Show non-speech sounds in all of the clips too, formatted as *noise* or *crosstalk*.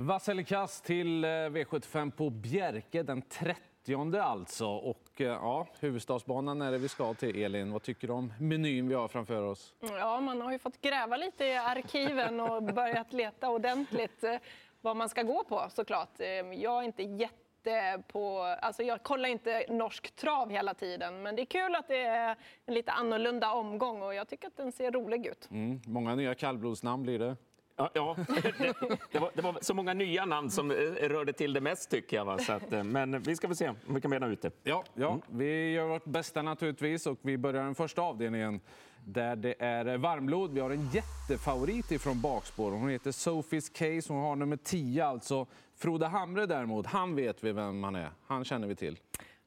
Vasselikass till eh, V75 på Bjerke den 30 alltså. Och eh, ja, huvudstadsbanan är det vi ska till. Elin, vad tycker du om menyn vi har framför oss? Ja, man har ju fått gräva lite i arkiven och *laughs* börjat leta ordentligt eh, vad man ska gå på såklart. Jag är inte jätte på, alltså jag kollar inte norsk trav hela tiden, men det är kul att det är en lite annorlunda omgång och jag tycker att den ser rolig ut. Mm, många nya kallblodsnamn blir det. Ja, ja. Det, det, var, det, var, så många nya namn som eh, rörde till det mest, tycker jag. Va? Så att, eh, men vi ska väl se om vi kan bena ut det. Ja, ja. Mm. vi gör vårt bästa naturligtvis och vi börjar den första avdelningen där det är varmblod. Vi har en jättefavorit ifrån bakspår. Hon heter Sophies Case. Hon har nummer 10 alltså. Frode Hamre däremot, han vet vi vem han är. Han känner vi till.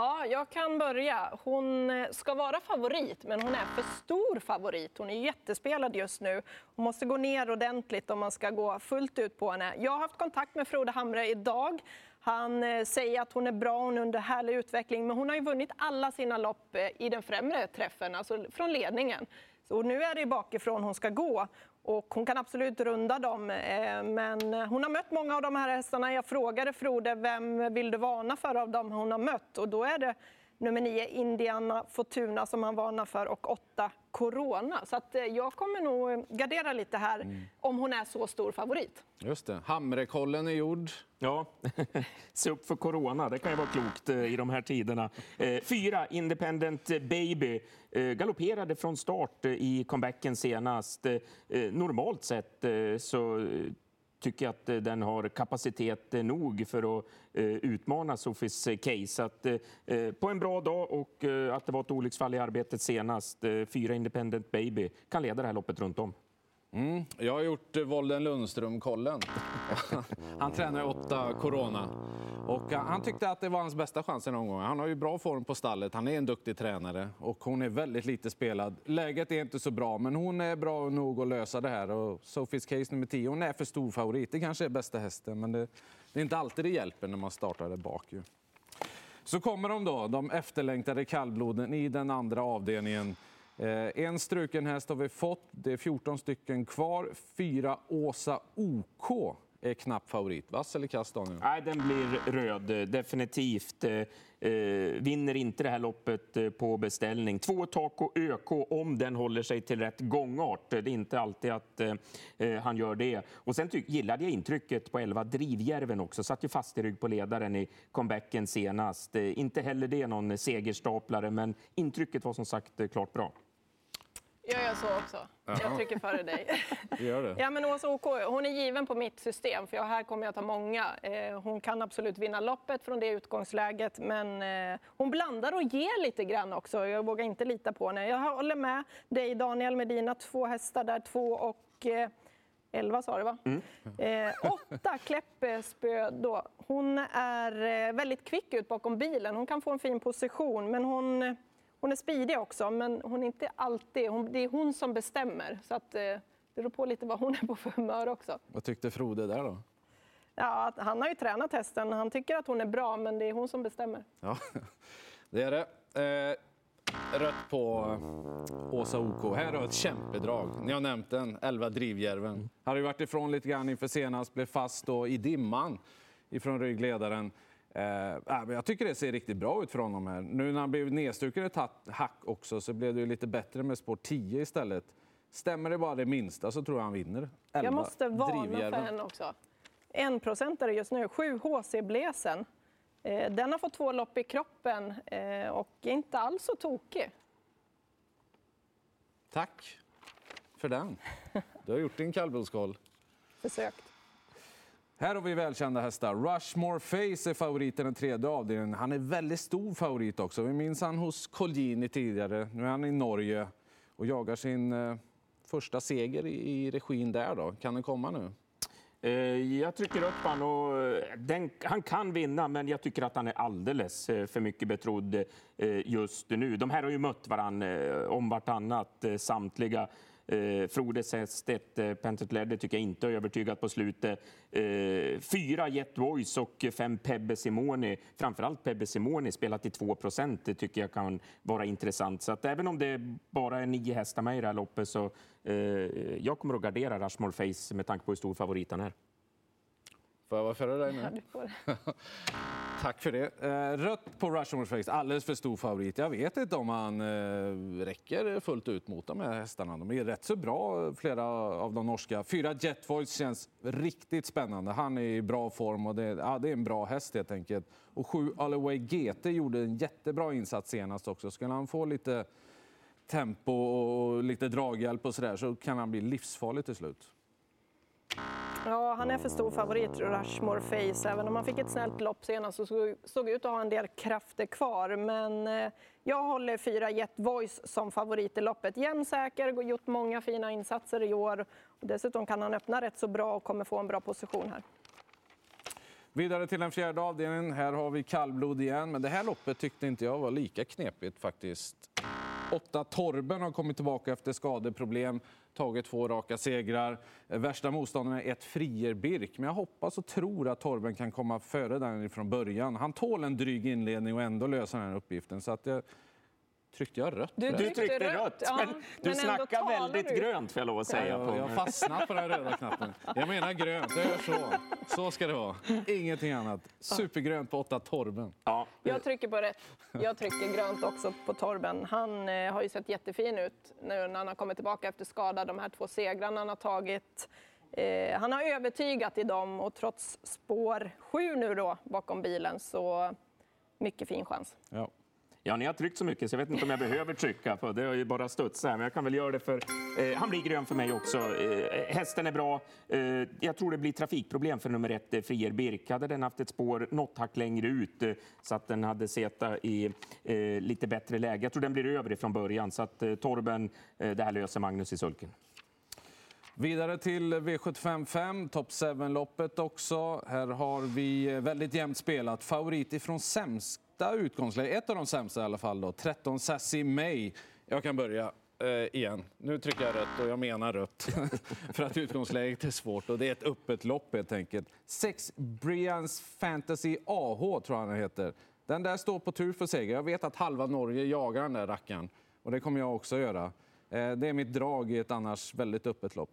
Ja, jag kan börja. Hon eh, ska vara favorit, men hon är för stor favorit. Hon är jättespelad just nu. Hon måste gå ner ordentligt om man ska gå fullt ut på henne. Jag har haft kontakt med Frode Hamre idag. Han eh, säger att hon är bra, hon är under härlig utveckling, men hon har ju vunnit alla sina lopp eh, i den främre träffen, alltså från ledningen. Så nu är det bakifrån hon ska gå. Och hon kan absolut runda dem, eh, men hon har mött många av de här hästarna. Jag frågade Frode vem vill du varna för av dem hon har mött och då är det nummer nio Indiana Fortuna som han varnar för och åtta Corona. Så att eh, jag kommer nog gardera lite här mm. om hon är så stor favorit. Just det. Hamrekollen är gjord. Ja, *laughs* se upp för corona. Det kan ju vara klokt eh, i de här tiderna. Eh, fyra, Independent Baby, galopperade från start i comebacken senast. Normalt sett så tycker jag att eh, den har kapacitet eh, nog för att eh, utmana Sofis case. Att, på en bra dag och att det var ett olycksfall i arbetet senast, fyra Independent Baby, kan leda det här loppet runt om. Mm. Jag har gjort eh, Volden Lundström-kollen. *laughs* han tränar åtta corona. Och eh, han tyckte att det var hans bästa chans någon gång. Han har ju bra form på stallet, han är en duktig tränare och hon är väldigt lite spelad. Läget är inte så bra, men hon är bra nog att lösa det här. Och Sophies Case nummer 10, hon är för stor favorit. Det kanske är bästa hästen, men det, det är inte alltid det hjälper när man startar där bak. Ju. Så kommer de då, de efterlängtade kallbloden i den andra avdelningen. Eh, en struken häst har vi fått. Det är 14 stycken kvar. Fyra Åsa OK är knapp favorit. Vass eller kast, Daniel? Nej, den blir röd, eh, definitivt. Eh, eh, vinner inte det här loppet på beställning. Två Taco ÖK om den håller sig till rätt gångart. Det är inte alltid att eh, eh han gör det. Och sen gillade jag intrycket på 11 Drivjärven också. Satt ju fast i rygg på ledaren i comebacken senast. Eh, inte heller det någon segerstaplare, men intrycket var som sagt klart bra. Jag gör så också. Jag trycker före dig. Gör det. Ja, men Åsa OK, hon är given på mitt system, för här kommer jag ta många. Eh, hon kan absolut vinna loppet från det utgångsläget, men eh, hon blandar och ger lite grann också. Jag vågar inte lita på henne. Jag håller med dig, Daniel, med dina två hästar där, två och eh, elva sa du va? Mm. Eh, åtta Kläppespö då. Hon är väldigt kvick ut bakom bilen. Hon kan få en fin position, men hon hon är speedig också, men hon är inte alltid... Hon, det är hon som bestämmer. Så att, eh, det beror på lite vad hon är på för humör också. Vad tyckte Frode där då? Ja, han har ju tränat hästen. Han tycker att hon är bra, men det är hon som bestämmer. Ja, *laughs* det är det. Eh, rött på Åsa OK. Här har ett kämpedrag. Ni har nämnt den, 11 Drivjärven. Har ju varit ifrån lite grann inför senast, blev fast då i dimman ifrån ryggledaren. Eh, jag tycker det ser riktigt bra ut för honom här. Nu när han blev nedstruken ett hack också så blev det lite bättre med spår 10 istället. Stämmer det bara det minsta så tror jag han vinner. 11, jag måste varna för en också. En procentare just nu, 7 HC Blesen. Eh, den har fått två lopp i kroppen eh, och är inte alls så tokig. Tack för den. Du har gjort din kallblodskoll. Försökt. Här har vi välkända hästar. Rushmore Face är favoriten den tredje avdelningen. Han är väldigt stor favorit också. Vi minns han hos Colgjini tidigare. Nu är han i Norge och jagar sin eh, första seger i, regin där. Då. Kan den komma nu? Eh, jag trycker upp han och eh, den, han kan vinna, men jag tycker att han är alldeles för mycket betrodd just nu. De här har ju mött varandra om vartannat, samtliga. Eh, Frode Sestedt, eh, Pentatledde, tycker jag inte har övertygat på slutet. Eh, fyra Jet Voice och fem Pebbe Simoni. Framförallt Pebbe Simoni spelat i 2 procent. Det tycker jag kan vara intressant. Så att även om det bara är nio hästar med i det här loppet så eh, jag kommer att gardera Rushmore Face med tanke på hur stor favorit han är. Får jag vara före dig nu? Ja, du får. *laughs* Tack för det. Eh, rött på Rushmore Face, alldeles för stor favorit. Jag vet inte om han eh, räcker fullt ut mot de här hästarna. De är rätt så bra, flera av de norska. Fyra Jet Voice känns riktigt spännande. Han är i bra form och det, ja, det är en bra häst helt enkelt. Och sju Allaway GT gjorde en jättebra insats senast också. Skulle han få lite tempo och lite draghjälp och sådär så kan han bli livsfarlig till slut. Ja, han är för stor favorit, Rushmore Face. Även om han fick ett snällt lopp senast så såg ut att ha en del krafter kvar. Men eh, jag håller fyra Jet Voice som favorit i loppet. Jämnsäker, har gjort många fina insatser i år. Dessutom kan han öppna rätt så bra och kommer få en bra position här. Vidare till den fjärde avdelningen. Här har vi kallblod igen, men det här loppet tyckte inte jag var lika knepigt faktiskt. Åtta Torben har kommit tillbaka efter skadeproblem, tagit två raka segrar. Värsta motståndaren är ett Frier Birk, men jag hoppas och tror att Torben kan komma före den från början. Han tål en dryg inledning och ändå lösa den här uppgiften. Så att jag, Tryckte jag rött? Du tryckte rött, ja, men men du ändå snackar väldigt du. grönt får jag lov att säga. På. jag fastnar på den röda knappen. Jag menar grönt, jag gör så. Så ska det vara. Ingenting annat. Supergrönt på åtta Torben. Ja, jag trycker på rätt. Jag trycker grönt också på Torben. Han eh, har ju sett jättefin ut nu när han har kommit tillbaka efter skada. De här två segrarna han har tagit. Eh, han har övertygat i dem och trots spår sju nu då bakom bilen så mycket fin chans. Ja. Ja, ni har tryckt så mycket så jag vet inte om jag behöver trycka på det. har ju bara studsat, men jag kan väl göra det för... Eh, han blir grön för mig också. Eh, hästen är bra. Eh, jag tror det blir trafikproblem för nummer ett, eh, Frier Birk. Hade den haft ett spår något hack längre ut eh, så att den hade seta i eh, lite bättre läge. Jag tror den blir över från början, så att eh, Torben, eh, det här löser Magnus i sulken. Vidare till V755, Top 7-loppet också. Här har vi eh, väldigt jämnt spelat. Favorit ifrån sämsta utgångsläge, ett av de sämsta i alla fall. Då. 13 Sassy May. Jag kan börja eh, igen. Nu trycker jag rött och jag menar rött. *laughs* För att utgångsläget är svårt och det är ett öppet lopp helt enkelt. 6 Brians Fantasy AH tror jag han heter. Den där står på tur för seger. Jag vet att halva Norge jagar den där rackaren och det kommer jag också göra. Eh, Det är mitt drag i ett annars väldigt öppet lopp.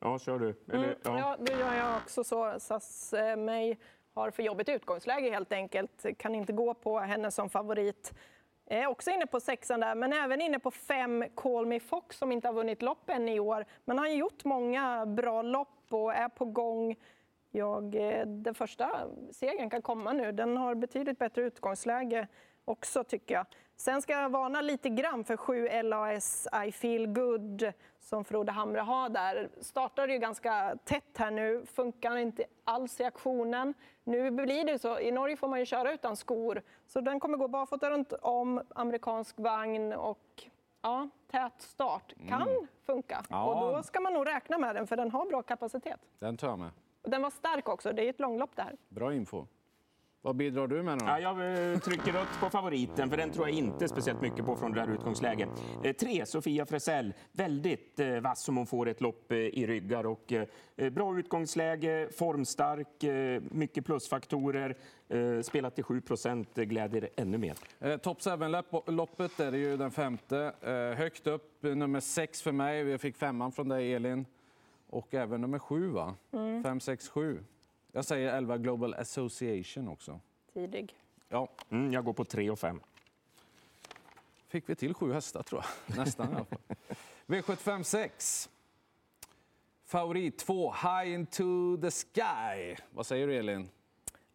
Ja, kör du. Eller, Mm, ja, då gör jag också så. SAS eh, mig har för jobbigt utgångsläge helt enkelt. Kan inte gå på henne som favorit. Jag är också inne på sexan där, men även inne på fem Call Me Fox som inte har vunnit lopp än i år. Men han har gjort många bra lopp och är på gång. Jag, eh, den första segern kan komma nu. Den har betydligt bättre utgångsläge också tycker jag. Sen ska jag varna lite grann för 7 LAS I feel good som Frode Hamre har där. Startade ju ganska tätt här nu, funkar inte alls i aktionen. Nu blir det så, i Norge får man ju köra utan skor, så den kommer gå barfota runt om, amerikansk vagn och ja, tät start kan funka. Ja. Och då ska man nog räkna med den, för den har bra kapacitet. Den tar jag med. Den var stark också, det är ett långlopp det här. Bra info. Vad bidrar du med nu? Ja, jag eh, trycker rött på favoriten, för den tror jag inte speciellt mycket på från det här utgångsläget. Eh, tre, Sofia Fresell. Väldigt eh, vass om hon får ett lopp eh, i ryggar. Och, bra utgångsläge, formstark, mycket plusfaktorer. Spelat till 7 procent, gläder ännu mer. Top 7-loppet är det ju den femte. Högt upp, nummer sex för mig. Jag fick femman från dig, Elin. Och även nummer sju, va? Fem, sex, sju. Jag säger 11 Global Association också. Tidig. Ja, Mm, jag går på 3 och 5. fick vi till sju hästar, tror jag. *laughs* Nästan i alla fall. V75 6. Favorit 2, High into the sky. Vad säger du, Elin?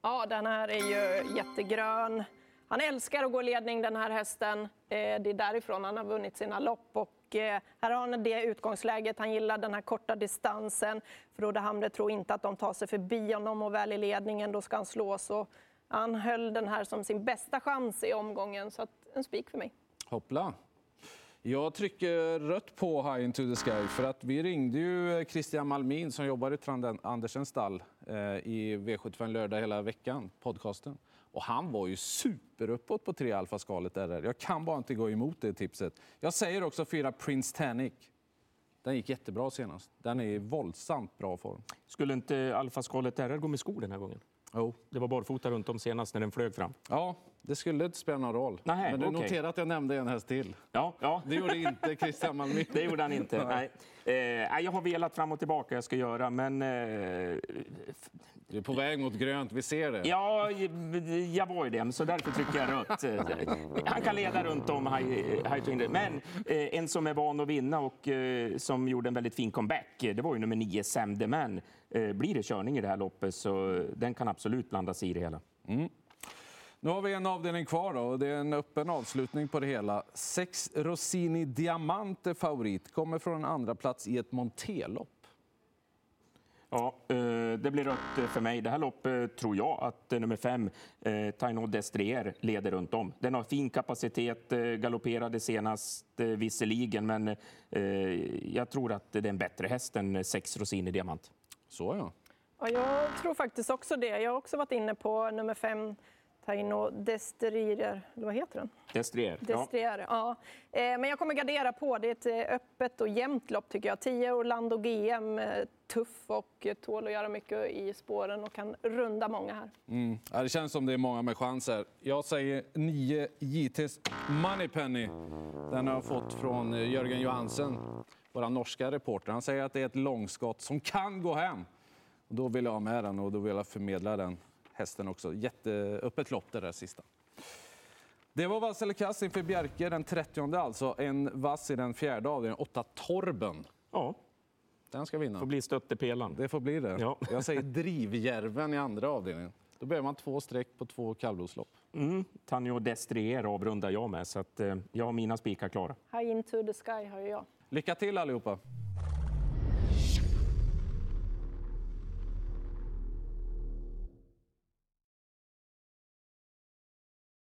Ja, den här är ju jättegrön. Han älskar att gå ledning den här hästen. Eh, Det är därifrån han har vunnit sina lopp. Och Eh, här har han det utgångsläget. Han gillar den här korta distansen. Frode Hamre tror inte att de tar sig förbi honom och väl i ledningen, då ska han slå. Så han höll den här som sin bästa chans i omgången. Så att en spik för mig. Hoppla. Jag trycker rött på High into the sky för att vi ringde ju Christian Malmin som jobbar i Trand Andersens stall eh, i V75 lördag hela veckan, podcasten. Och han var ju superuppåt på tre alfaskalet RR. Jag kan bara inte gå emot det tipset. Jag säger också fyra Prince Tanic. Den gick jättebra senast. Den är i våldsamt bra form. Skulle inte Alfa Skalet RR gå med skor den här gången? Jo. Det var barfota runt om senast när den flög fram. Ja, Det skulle inte spela någon roll. Nej, Men du okej. noterar att jag nämnde en häst till. Ja, ja. *laughs* Det gjorde inte Christian Malmö. *laughs* Det gjorde han inte. Nej. Eh, jag har velat fram och tillbaka, jag ska göra, men... Eh, Du är på väg mot grönt, vi ser det. ja, jag var ju det, så därför trycker jag rött. *laughs* Han kan leda runt om High to. Men eh, en som är van att vinna och eh, som gjorde en väldigt fin comeback, det var ju nummer nio, Sam the Man. Eh, blir det körning i det här loppet så den kan absolut blandas i det hela. Nu har vi en avdelning kvar då, och det är en öppen avslutning på det hela. Sex Rossini Diamante favorit, kommer från en andra plats i ett montelopp. Ja, eh, det blir rött eh, för mig. Det här loppet tror jag att eh, nummer fem, eh, Taino Destrier, leder runt om. Den har fin kapacitet, eh, galopperade senast eh, visserligen, men eh, jag tror att det är en bättre häst än eh, sex Rossini Diamant. Så ja. Ja, jag tror faktiskt också det. Jag har också varit inne på nummer fem, Taino Desterier, eller vad heter den? Destrier. Ja. Destrier, ja. Eh, Men jag kommer gardera på. Det är ett eh, öppet och jämnt lopp tycker jag. 10 Orlando GM, eh, tuff och tål att göra mycket i spåren och kan runda många här. Mm. Ja, det känns som det är många med chanser. Jag säger 9 JT's Moneypenny. Den har jag fått från Jörgen Johansen, vår norska reporter. Han säger att det är ett långskott som kan gå hem. Och då vill jag ha med den och då vill jag förmedla den hästen också. Jätteöppet lopp det där sista. Det var vass eller kass inför Bjerke den 30 alltså. En vass i den fjärde avdelningen, 8 Torben. ja, Den ska vinna. får bli stöttepelaren. Det får bli det. Ja. Jag säger Drivjärven i andra avdelningen. Då behöver man två streck på två kallblodslopp. Mm, Tanjo Destrier avrundar jag med, så att, eh, jag har mina spikar klara. High into the sky har jag. Lycka till allihopa!